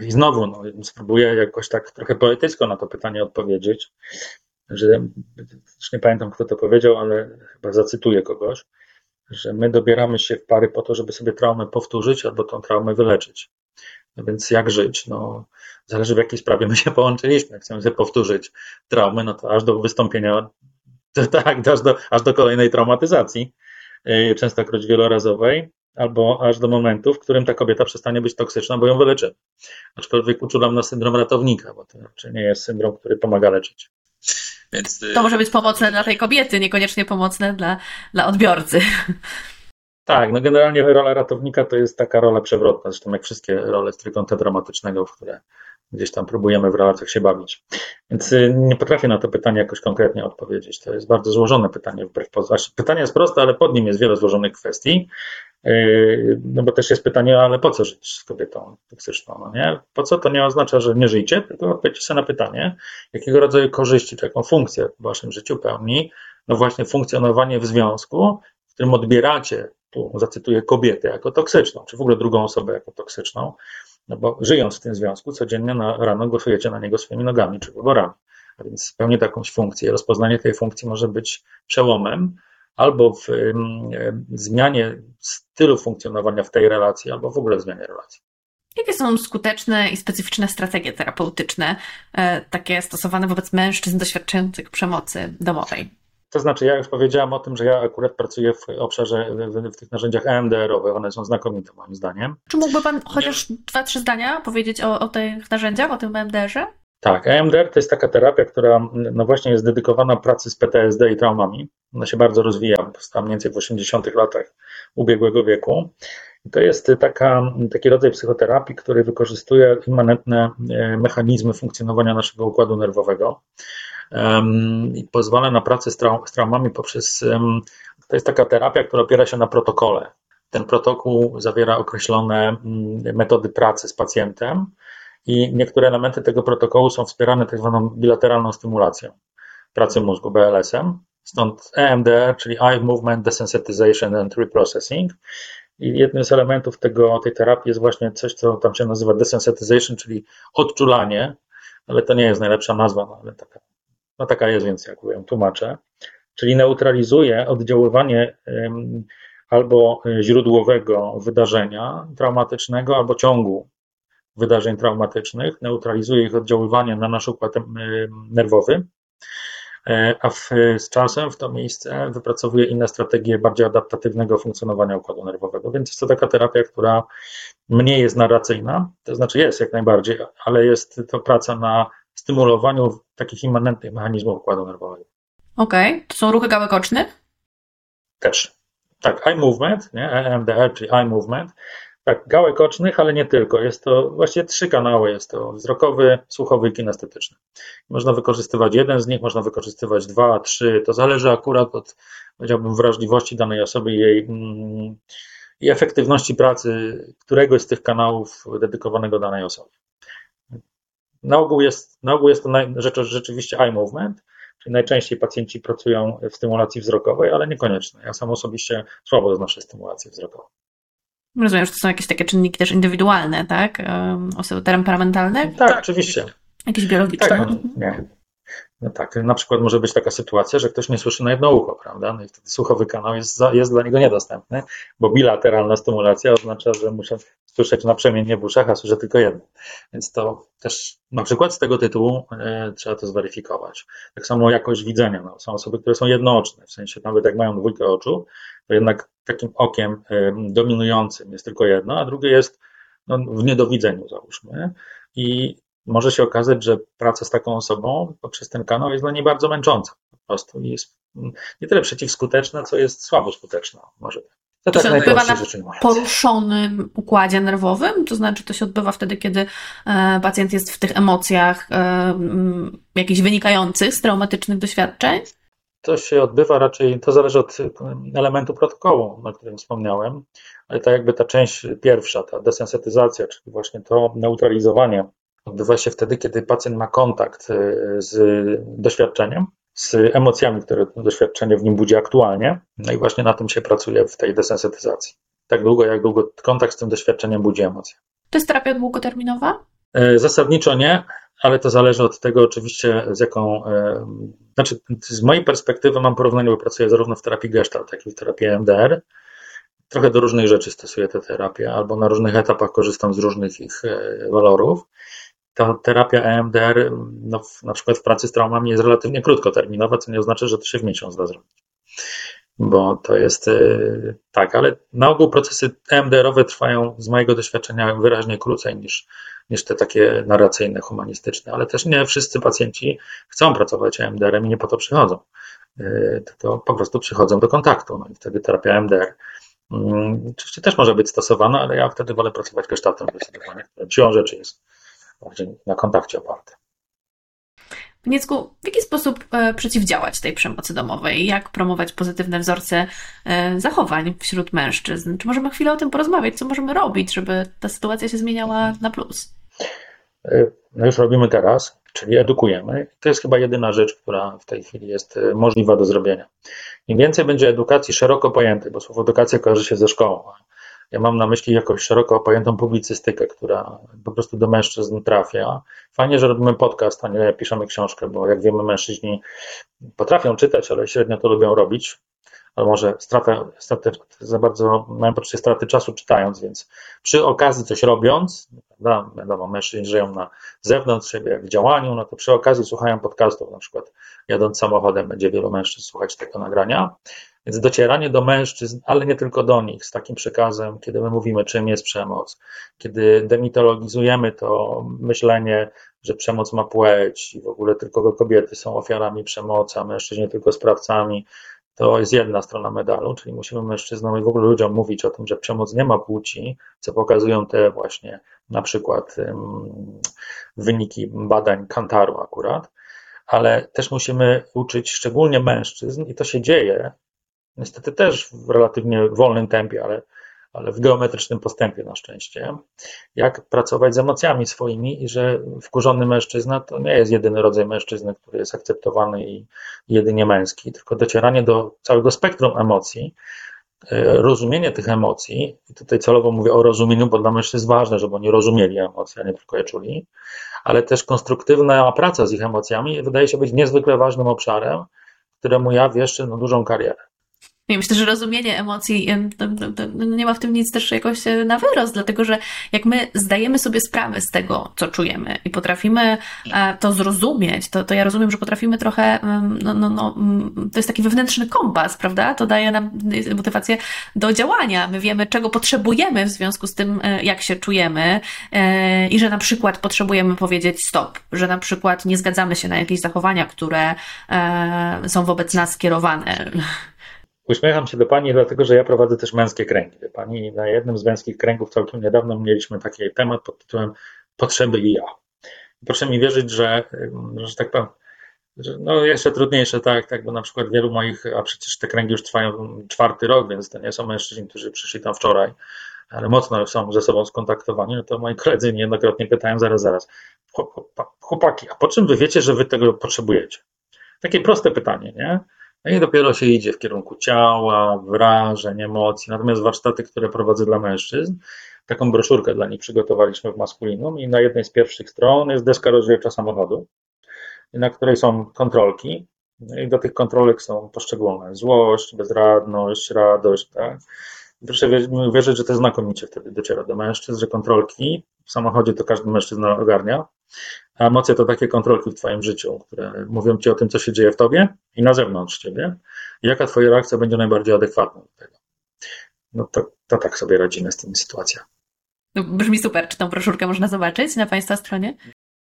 S3: I znowu no, spróbuję jakoś tak trochę poetycko na to pytanie odpowiedzieć, że już nie pamiętam kto to powiedział, ale chyba zacytuję kogoś, że my dobieramy się w pary po to, żeby sobie traumę powtórzyć albo tą traumę wyleczyć. No więc jak żyć? No, zależy w jakiej sprawie my się połączyliśmy. Jak chcemy sobie powtórzyć traumę, no to aż do wystąpienia, tak, aż do, aż do kolejnej traumatyzacji, yy, częstokroć wielorazowej albo aż do momentu, w którym ta kobieta przestanie być toksyczna, bo ją wyleczymy. Aczkolwiek uczulam na syndrom ratownika, bo to raczej nie jest syndrom, który pomaga leczyć.
S1: Więc... Y, to może być pomocne dla tej kobiety, niekoniecznie pomocne dla, dla odbiorcy.
S3: Tak, no generalnie rola ratownika to jest taka rola przewrotna, zresztą jak wszystkie role z trójkąta dramatycznego, w które gdzieś tam próbujemy w relacjach się bawić. Więc y, nie potrafię na to pytanie jakoś konkretnie odpowiedzieć. To jest bardzo złożone pytanie wbrew pozorom. Znaczy, pytanie jest proste, ale pod nim jest wiele złożonych kwestii. Yy, no bo też jest pytanie, ale po co żyć z kobietą toksyczną, no nie? Po co to nie oznacza, że nie żyjcie, tylko odpowiedzcie sobie na pytanie, jakiego rodzaju korzyści, czy jaką funkcję w waszym życiu pełni, no właśnie funkcjonowanie w związku, w którym odbieracie, tu zacytuję kobietę jako toksyczną, czy w ogóle drugą osobę jako toksyczną, no bo żyjąc w tym związku, codziennie na, rano głosujecie na niego swoimi nogami czy wyborami. A więc pełni jakąś funkcję. Rozpoznanie tej funkcji może być przełomem, albo w zmianie stylu funkcjonowania w tej relacji, albo w ogóle w zmianie relacji.
S1: Jakie są skuteczne i specyficzne strategie terapeutyczne, e, takie stosowane wobec mężczyzn doświadczających przemocy domowej?
S3: To znaczy, ja już powiedziałam o tym, że ja akurat pracuję w obszarze, w, w tych narzędziach EMDR-owych. One są znakomite, moim zdaniem.
S1: Czy mógłby Pan chociaż dwa, trzy zdania powiedzieć o, o tych narzędziach, o tym EMDR-ze?
S3: Tak, EMDR to jest taka terapia, która no właśnie jest dedykowana pracy z PTSD i traumami. Ona się bardzo rozwija, powstała mniej więcej w 80 latach ubiegłego wieku. I to jest taka, taki rodzaj psychoterapii, który wykorzystuje immanentne e, mechanizmy funkcjonowania naszego układu nerwowego i pozwala na pracę z, z traumami poprzez. To jest taka terapia, która opiera się na protokole. Ten protokół zawiera określone mm, metody pracy z pacjentem i niektóre elementy tego protokołu są wspierane tak zwaną bilateralną stymulacją pracy mózgu, BLS-em. Stąd EMDR, czyli Eye Movement Desensitization and Reprocessing. I jednym z elementów tego, tej terapii jest właśnie coś, co tam się nazywa desensitization, czyli odczulanie, ale to nie jest najlepsza nazwa, no, ale taka, no taka jest, więc jak ją tłumaczę. Czyli neutralizuje oddziaływanie albo źródłowego wydarzenia traumatycznego, albo ciągu wydarzeń traumatycznych, neutralizuje ich oddziaływanie na nasz układ nerwowy, e, a w, z czasem w to miejsce wypracowuje inne strategie bardziej adaptatywnego funkcjonowania układu nerwowego. Więc jest to taka terapia, która mniej jest narracyjna, to znaczy jest jak najbardziej, ale jest to praca na stymulowaniu takich immanentnych mechanizmów układu nerwowego.
S1: Okej, okay. to są ruchy gałek ocznych?
S3: Też. Tak, eye movement, nie? EMDR, czyli eye movement, tak, gałek ocznych, ale nie tylko. Jest to właściwie trzy kanały. Jest to wzrokowy, słuchowy i kinestetyczny. Można wykorzystywać jeden z nich, można wykorzystywać dwa, trzy. To zależy akurat od, powiedziałbym, wrażliwości danej osoby i jej mm, i efektywności pracy któregoś z tych kanałów dedykowanego danej osobie. Na ogół jest, na ogół jest to rzecz, rzeczywiście eye movement, czyli najczęściej pacjenci pracują w stymulacji wzrokowej, ale niekoniecznie. Ja sam osobiście słabo znoszę stymulację wzrokową.
S1: Rozumiem, że to są jakieś takie czynniki też indywidualne, tak? Osoby temperamentalne?
S3: Tak, oczywiście.
S1: Jakieś biologiczne.
S3: Tak, nie. No tak, na przykład może być taka sytuacja, że ktoś nie słyszy na jedno ucho, prawda? No i wtedy słuchowy kanał jest, za, jest dla niego niedostępny, bo bilateralna stymulacja oznacza, że muszę słyszeć naprzemiennie w uszach, a słyszę tylko jedno. Więc to też na przykład z tego tytułu e, trzeba to zweryfikować. Tak samo jakość widzenia. No, są osoby, które są jednooczne, w sensie nawet jak mają dwójkę oczu, to jednak takim okiem e, dominującym jest tylko jedno, a drugie jest no, w niedowidzeniu załóżmy. I może się okazać, że praca z taką osobą poprzez ten kanał jest dla niej bardzo męcząca. Po prostu jest nie tyle przeciwskuteczna, co jest słabo skuteczna. Może
S1: to, to tak się odbywa na poruszonym układzie nerwowym, to znaczy to się odbywa wtedy, kiedy e, pacjent jest w tych emocjach e, jakichś wynikających z traumatycznych doświadczeń?
S3: To się odbywa raczej, to zależy od elementu protokołu, o którym wspomniałem, ale tak jakby ta część pierwsza, ta desensytyzacja, czyli właśnie to neutralizowanie odbywa się wtedy, kiedy pacjent ma kontakt e, z doświadczeniem, z emocjami, które to doświadczenie w nim budzi aktualnie. No i właśnie na tym się pracuje w tej desensytyzacji. Tak długo, jak długo kontakt z tym doświadczeniem budzi emocje.
S1: To jest terapia długoterminowa?
S3: E, zasadniczo nie, ale to zależy od tego oczywiście z jaką, e, znaczy z mojej perspektywy mam porównanie, bo pracuję zarówno w terapii Gestalt, jak i w terapii MDR. Trochę do różnych rzeczy stosuję tę terapię, albo na różnych etapach korzystam z różnych ich walorów ta terapia EMDR no, na przykład w pracy z traumami jest relatywnie krótkoterminowa, co nie oznacza, że to się w miesiąc da zrobić. Bo to jest yy, tak, ale na ogół procesy EMDR-owe trwają z mojego doświadczenia wyraźnie krócej niż, niż te takie narracyjne, humanistyczne, ale też nie wszyscy pacjenci chcą pracować EMDR-em i nie po to przychodzą. Yy, to po prostu przychodzą do kontaktu, no i wtedy terapia EMDR yy, oczywiście też może być stosowana, ale ja wtedy wolę pracować gestaltem zdecydowanie, siłą rzeczy jest bardziej na kontakcie oparte.
S1: Niecku, w jaki sposób e, przeciwdziałać tej przemocy domowej? Jak promować pozytywne wzorce e, zachowań wśród mężczyzn? Czy możemy chwilę o tym porozmawiać? Co możemy robić, żeby ta sytuacja się zmieniała na plus?
S3: E, no już robimy teraz, czyli edukujemy. To jest chyba jedyna rzecz, która w tej chwili jest możliwa do zrobienia. Im więcej będzie edukacji szeroko pojętej, bo słowo edukacja kojarzy się ze szkołą, ja mam na myśli jakąś szeroko pojętą publicystykę, która po prostu do mężczyzn trafia. Fajnie, że robimy podcast, a nie piszemy książkę, bo jak wiemy, mężczyźni potrafią czytać, ale średnio to lubią robić. Ale może stratę, stratę, za bardzo mają poczucie straty czasu czytając, więc przy okazji coś robiąc, prawda, wiadomo, mężczyźni żyją na zewnątrz siebie, w działaniu, no to przy okazji słuchają podcastów, na przykład jadąc samochodem będzie wielu mężczyzn słuchać tego nagrania, więc docieranie do mężczyzn, ale nie tylko do nich, z takim przekazem, kiedy my mówimy, czym jest przemoc, kiedy demitologizujemy to myślenie, że przemoc ma płeć i w ogóle tylko kobiety są ofiarami przemocy, a mężczyźni tylko sprawcami, to jest jedna strona medalu, czyli musimy mężczyznom i w ogóle ludziom mówić o tym, że przemoc nie ma płci, co pokazują te właśnie na przykład wyniki badań Kantaru akurat, ale też musimy uczyć szczególnie mężczyzn i to się dzieje niestety też w relatywnie wolnym tempie, ale, ale w geometrycznym postępie na szczęście, jak pracować z emocjami swoimi i że wkurzony mężczyzna to nie jest jedyny rodzaj mężczyzny, który jest akceptowany i jedynie męski, tylko docieranie do całego spektrum emocji, e, rozumienie tych emocji, i tutaj celowo mówię o rozumieniu, bo dla mężczyzn ważne, żeby oni rozumieli emocje, a nie tylko je czuli, ale też konstruktywna praca z ich emocjami wydaje się być niezwykle ważnym obszarem, któremu ja wieszczę no, dużą karierę.
S1: Myślę, że rozumienie emocji nie ma w tym nic też jakoś e, na wyrost, dlatego że jak my zdajemy sobie sprawę z tego, co czujemy i potrafimy e, to zrozumieć, to, to ja rozumiem, że potrafimy trochę, no, no, no, to jest taki wewnętrzny kompas, prawda? To daje nam motywację do działania. My wiemy, czego potrzebujemy w związku z tym, e, jak się czujemy i że na przykład potrzebujemy powiedzieć stop, że na przykład nie zgadzamy się na jakieś zachowania, które są wobec nas skierowane
S3: Uśmiecham się do Pani, dlatego że ja prowadzę też męskie kręgi. Pani, na jednym z męskich kręgów całkiem niedawno mieliśmy taki temat pod tytułem Potrzeby i ja. Proszę mi wierzyć, że, że tak powiem, no jeszcze trudniejsze, tak, tak, bo na przykład wielu moich, a przecież te kręgi już trwają czwarty rok, więc to nie są mężczyźni, którzy przyszli tam wczoraj, ale mocno są ze sobą skontaktowani, no to moi koledzy niejednokrotnie pytają, zaraz, zaraz, chłopaki, a po czym wy wiecie, że wy tego potrzebujecie? Takie proste pytanie, nie? No i dopiero się idzie w kierunku ciała, wrażeń, emocji. Natomiast warsztaty, które prowadzę dla mężczyzn, taką broszurkę dla nich przygotowaliśmy w Maskulinum i na jednej z pierwszych stron jest deska rozdzielcza samochodu, na której są kontrolki i do tych kontrolek są poszczególne złość, bezradność, radość, tak? Proszę wierzyć, że to znakomicie wtedy dociera do mężczyzn, że kontrolki w samochodzie to każdy mężczyzna ogarnia, a emocje to takie kontrolki w Twoim życiu, które mówią Ci o tym, co się dzieje w Tobie i na zewnątrz Ciebie. Jaka Twoja reakcja będzie najbardziej adekwatna do tego. No to, to tak sobie radzimy z tymi sytuacjami.
S1: No, brzmi super. Czy tą broszurkę można zobaczyć na Państwa stronie?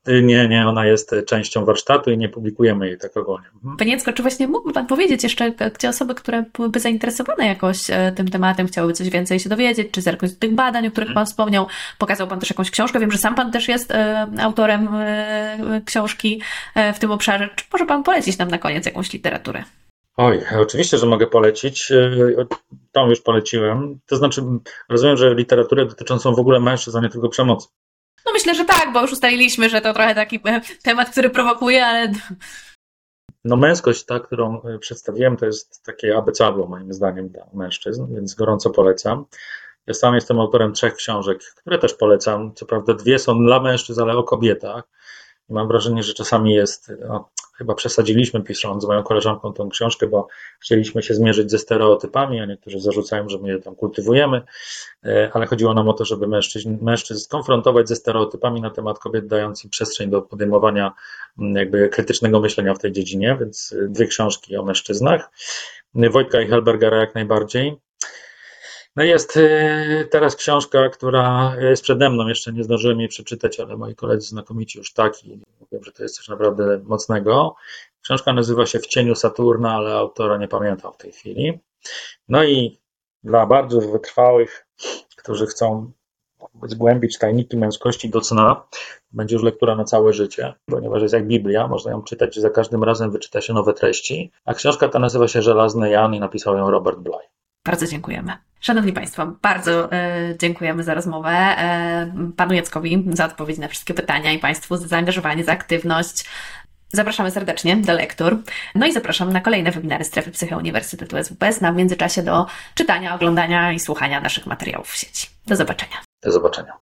S3: Nie, nie, ona jest częścią warsztatu i nie publikujemy jej tak ogólnie.
S1: Mhm. Panie Jacko, czy właśnie mógłby Pan powiedzieć jeszcze, gdzie osoby, które byłyby zainteresowane jakoś e, tym tematem, chciałyby coś więcej się dowiedzieć, czy zerknąć do tych badań, o których mhm. Pan wspomniał, pokazał Pan też jakąś książkę, wiem, że sam Pan też jest e, autorem e, książki w tym obszarze. Czy może Pan polecić nam na koniec jakąś literaturę?
S3: Oj, oczywiście, że mogę polecić. Tą już poleciłem. To znaczy, rozumiem, że literaturę dotyczącą w ogóle mężczyzn, a nie tylko przemocy.
S1: No myślę, że tak, bo już ustaliliśmy, że to trochę taki e, temat, który prowokuje, ale...
S3: No męskość, ta, którą e, przedstawiłem, to jest takie abecadło moim zdaniem dla mężczyzn, więc gorąco polecam. Ja sam jestem autorem trzech książek, które też polecam. Co prawda dwie są dla mężczyzn, ale o kobietach. I mam wrażenie, że czasami jest, no, chyba przesadziliśmy pisząc z moją koleżanką tą książkę, bo chcieliśmy się zmierzyć ze stereotypami, a niektórzy zarzucają, że my je tam kultywujemy, e, ale chodziło nam o to, żeby mężczyzn, mężczyzn skonfrontować ze stereotypami na temat kobiet, dając im przestrzeń do podejmowania mm, jakby krytycznego myślenia w tej dziedzinie, więc e, dwie książki o mężczyznach. Wojtka i Helbergera jak najbardziej. No jest y, teraz książka, która jest przede mną, jeszcze nie zdążyłem jej przeczytać, ale moi koledzy znakomici już tak i mówią, że to jest coś naprawdę mocnego. Książka nazywa się W cieniu Saturna, ale autora nie pamiętam w tej chwili. No i dla bardzo wytrwałych, którzy chcą zgłębić tajniki męskości do cna, będzie już lektura na całe życie, ponieważ jest jak Biblia, można ją czytać, za każdym razem wyczyta się nowe treści, a książka ta nazywa się Żelazny Jan i napisał ją Robert Bly.
S1: Bardzo dziękujemy. Szanowni Państwo, bardzo y, dziękujemy za rozmowę. Y, panu Jackowi za odpowiedź na wszystkie pytania i Państwu za zaangażowanie, za aktywność. Zapraszamy serdecznie do lektur. No i zapraszam na kolejne webinary Strefy Psyche Uniwersytetu SWPS, na w międzyczasie do czytania, oglądania i słuchania naszych materiałów w sieci. Do zobaczenia.
S3: Do zobaczenia.